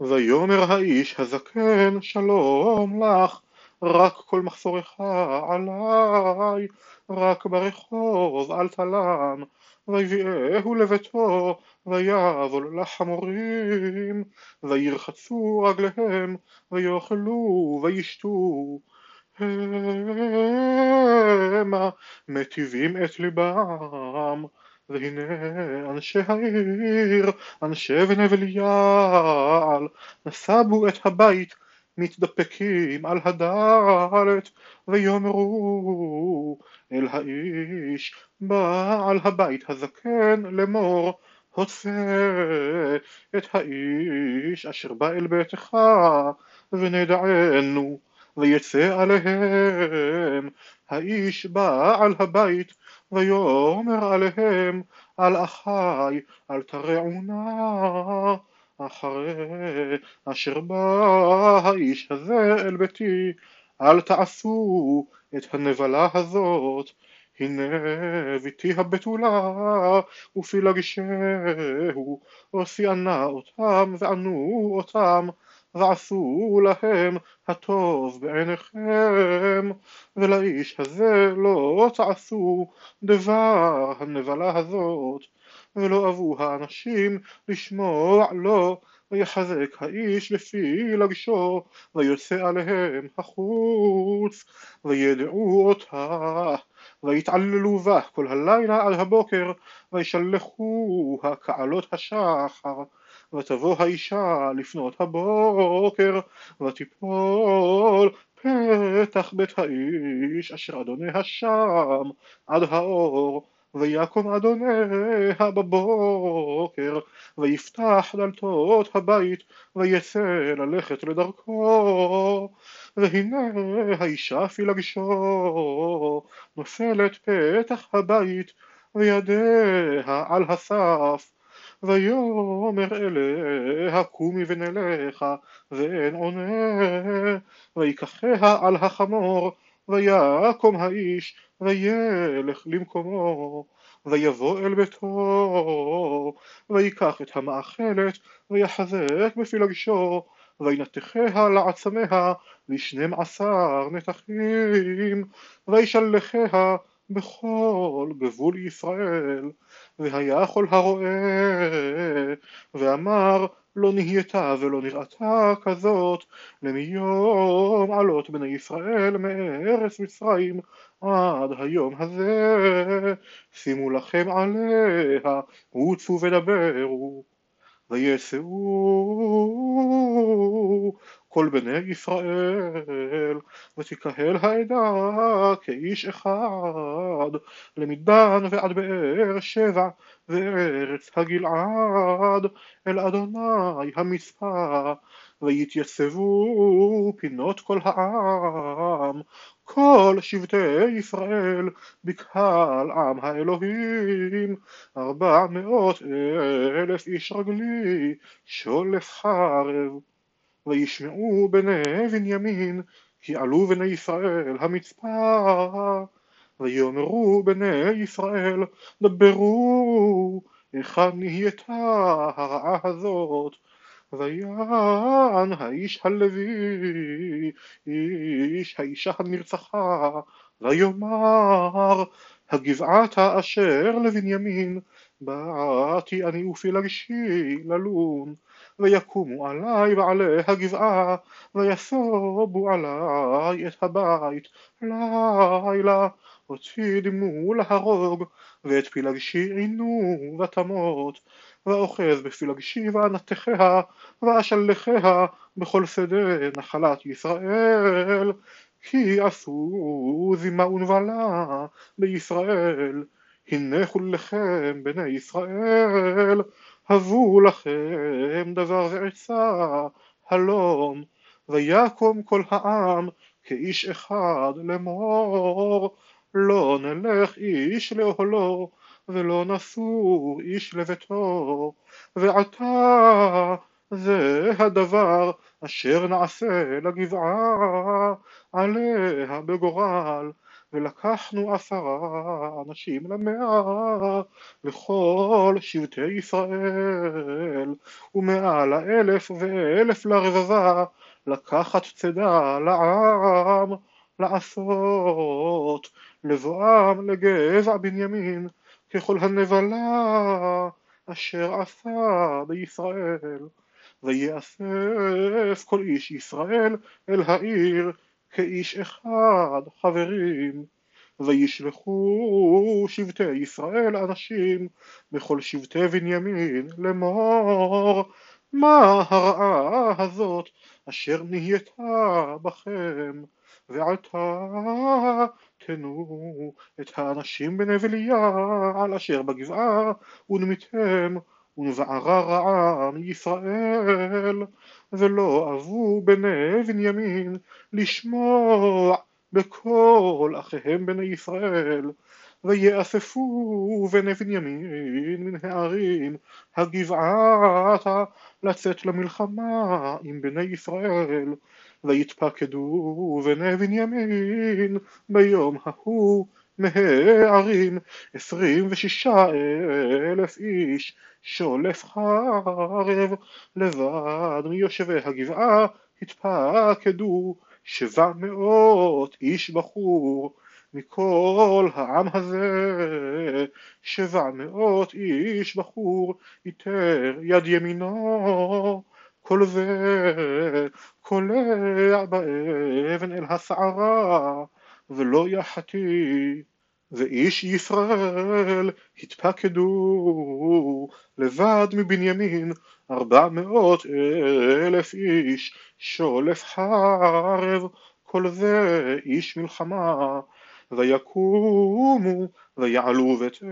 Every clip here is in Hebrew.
ויאמר האיש הזקן שלום לך רק כל מחסורך עליי רק ברחוב אל תלם ויביאהו לביתו ויבול לחמורים וירחצו רגליהם ויאכלו וישתו. המה מטיבים את ליבם והנה אנשי העיר, אנשי בני בליעל, נסבו את הבית מתדפקים על הדלת ויאמרו אל האיש בעל הבית הזקן לאמור הוצא את האיש אשר בא אל ביתך ונדענו ויצא עליהם האיש בעל הבית ויאמר עליהם על אחי אל תרעונה אחרי אשר בא האיש הזה אל ביתי. אל תעשו את הנבלה הזאת. הנה ביתי הבתולה ופילגשהו ושאנה אותם וענו אותם ועשו להם הטוב בעיניכם ולאיש הזה לא תעשו דבר הנבלה הזאת ולא אהבו האנשים לשמוע לו ויחזק האיש לפי לגשו ויוצא עליהם החוץ וידעו אותה ויתעללו בה כל הלילה עד הבוקר וישלחוה כעלות השחר ותבוא האישה לפנות הבוקר ותיפול פתח בית האיש אשר אדוניה שם עד האור ויקום אדוניה בבוקר ויפתח דלתות הבית ויצא ללכת לדרכו. והנה האישה פילגשו נופלת פתח הבית וידיה על הסף ויאמר אליה קומי ונלכה ואין עונה ויקחיה על החמור ויקום האיש וילך למקומו ויבוא אל ביתו ויקח את המאכלת ויחזק בפילגשו וינתחיה לעצמיה לשנים עשר נתחים וישלחיה בכל גבול ישראל והיה כל הרואה ואמר לא נהייתה ולא נראתה כזאת למיום עלות בני ישראל מארץ מצרים עד היום הזה. שימו לכם עליה רוצו ודברו ויסעו כל בני ישראל ותקהל העדה כאיש אחד למדן ועד באר שבע וארץ הגלעד אל אדוני המצפה ויתייצבו פינות כל העם כל שבטי ישראל בקהל עם האלוהים ארבע מאות אלף איש רגלי שולף חרב וישמעו בני בנימין כי עלו בני ישראל המצפה ויאמרו בני ישראל דברו היכן נהייתה הרעה הזאת? ויען האיש הלוי איש האישה הנרצחה ויאמר הגבעתה אשר לבנימין באתי אני ופילגשי ללון ויקומו עלי בעלי הגבעה ויסובו עלי את הבית. לילה אותי דימו להרוג ואת פילגשי עינו ותמות ואוחז בפילגשי ואנתחיה ואשלחיה בכל שדה נחלת ישראל כי עשו זימה ונבלה בישראל. הנה כולכם בני ישראל הבו לכם דבר ועצה הלום ויקום כל העם כאיש אחד לאמור. לא נלך איש לאוהלו ולא נסור איש לביתו. ועתה זה הדבר אשר נעשה לגבעה עליה בגורל ולקחנו עשרה אנשים למאה לכל שבטי ישראל. ומעל האלף ואלף לרבבה לקחת צידה לעם לעשות לבואם לגבע בנימין ככל הנבלה אשר עשה בישראל. ויאסף כל איש ישראל אל העיר כאיש אחד חברים. וישלחו שבטי ישראל אנשים בכל שבטי בנימין לאמור מה הרעה הזאת אשר נהייתה בכם? ועתה תנו את האנשים בנבל על אשר בגבעה ונמיתם ונבערה רעה מישראל ולא אבו בני בנימין לשמוע בכל אחיהם בני ישראל ויאספו בני בנימין מן הערים הגבעתה לצאת למלחמה עם בני ישראל ויתפקדו בני בנימין ביום ההוא מהערים עשרים ושישה אלף איש שולף חרב לבד מיושבי הגבעה התפקדו שבע מאות איש בחור מכל העם הזה שבע מאות איש בחור איתר יד ימינו כל זה קולע באבן אל הסערה ולא יחטיא ואיש ישראל התפקדו לבד מבנימין ארבע מאות אלף איש שולף חרב כל זה איש מלחמה ויקומו ויעלו בית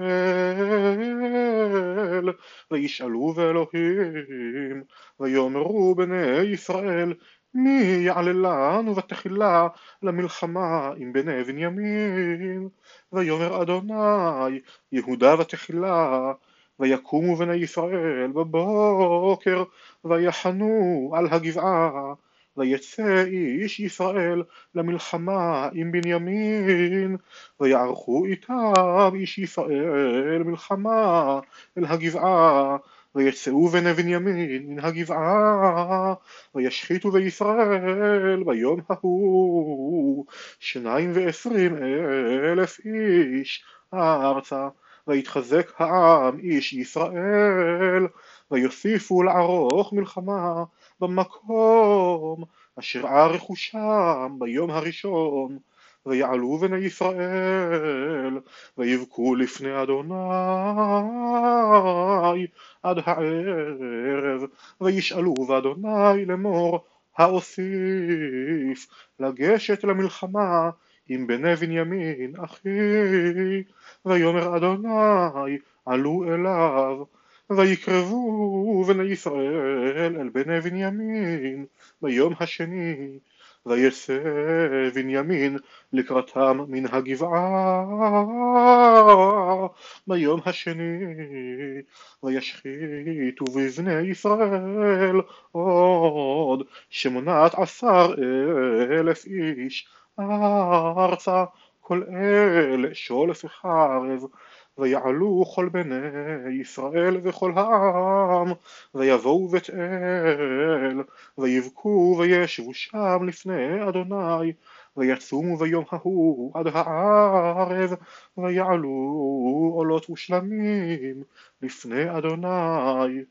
אל וישאלו באלוהים ויאמרו בני ישראל מי יעלה לנו ותחילה למלחמה עם בני בנימין? ויאמר אדוני יהודה ותחילה ויקומו בני ישראל בבוקר ויחנו על הגבעה ויצא איש ישראל למלחמה עם בנימין ויערכו איתם איש ישראל מלחמה אל הגבעה ויצאו בני בנימין מן הגבעה וישחיתו בישראל ביום ההוא שניים ועשרים אלף איש ארצה ויתחזק העם איש ישראל ויוסיפו לערוך מלחמה במקום אשר ערכו שם ביום הראשון ויעלו בני ישראל ויבכו לפני אדוני עד הערב וישאלו באדוני לאמור האוסיף לגשת למלחמה עם בני בנימין אחי. ויאמר אדוני עלו אליו ויקרבו בני ישראל אל בני בנימין ביום השני ויצא בנימין לקראתם מן הגבעה ביום השני וישחיתו בבני ישראל עוד שמונת עשר אלף איש ארצה כל אלה שולף חרב ויעלו כל בני ישראל וכל העם ויבואו בית אל ויבכו וישבו שם לפני אדוני ויצומו ביום ההוא עד הערב ויעלו עולות ושלמים לפני אדוני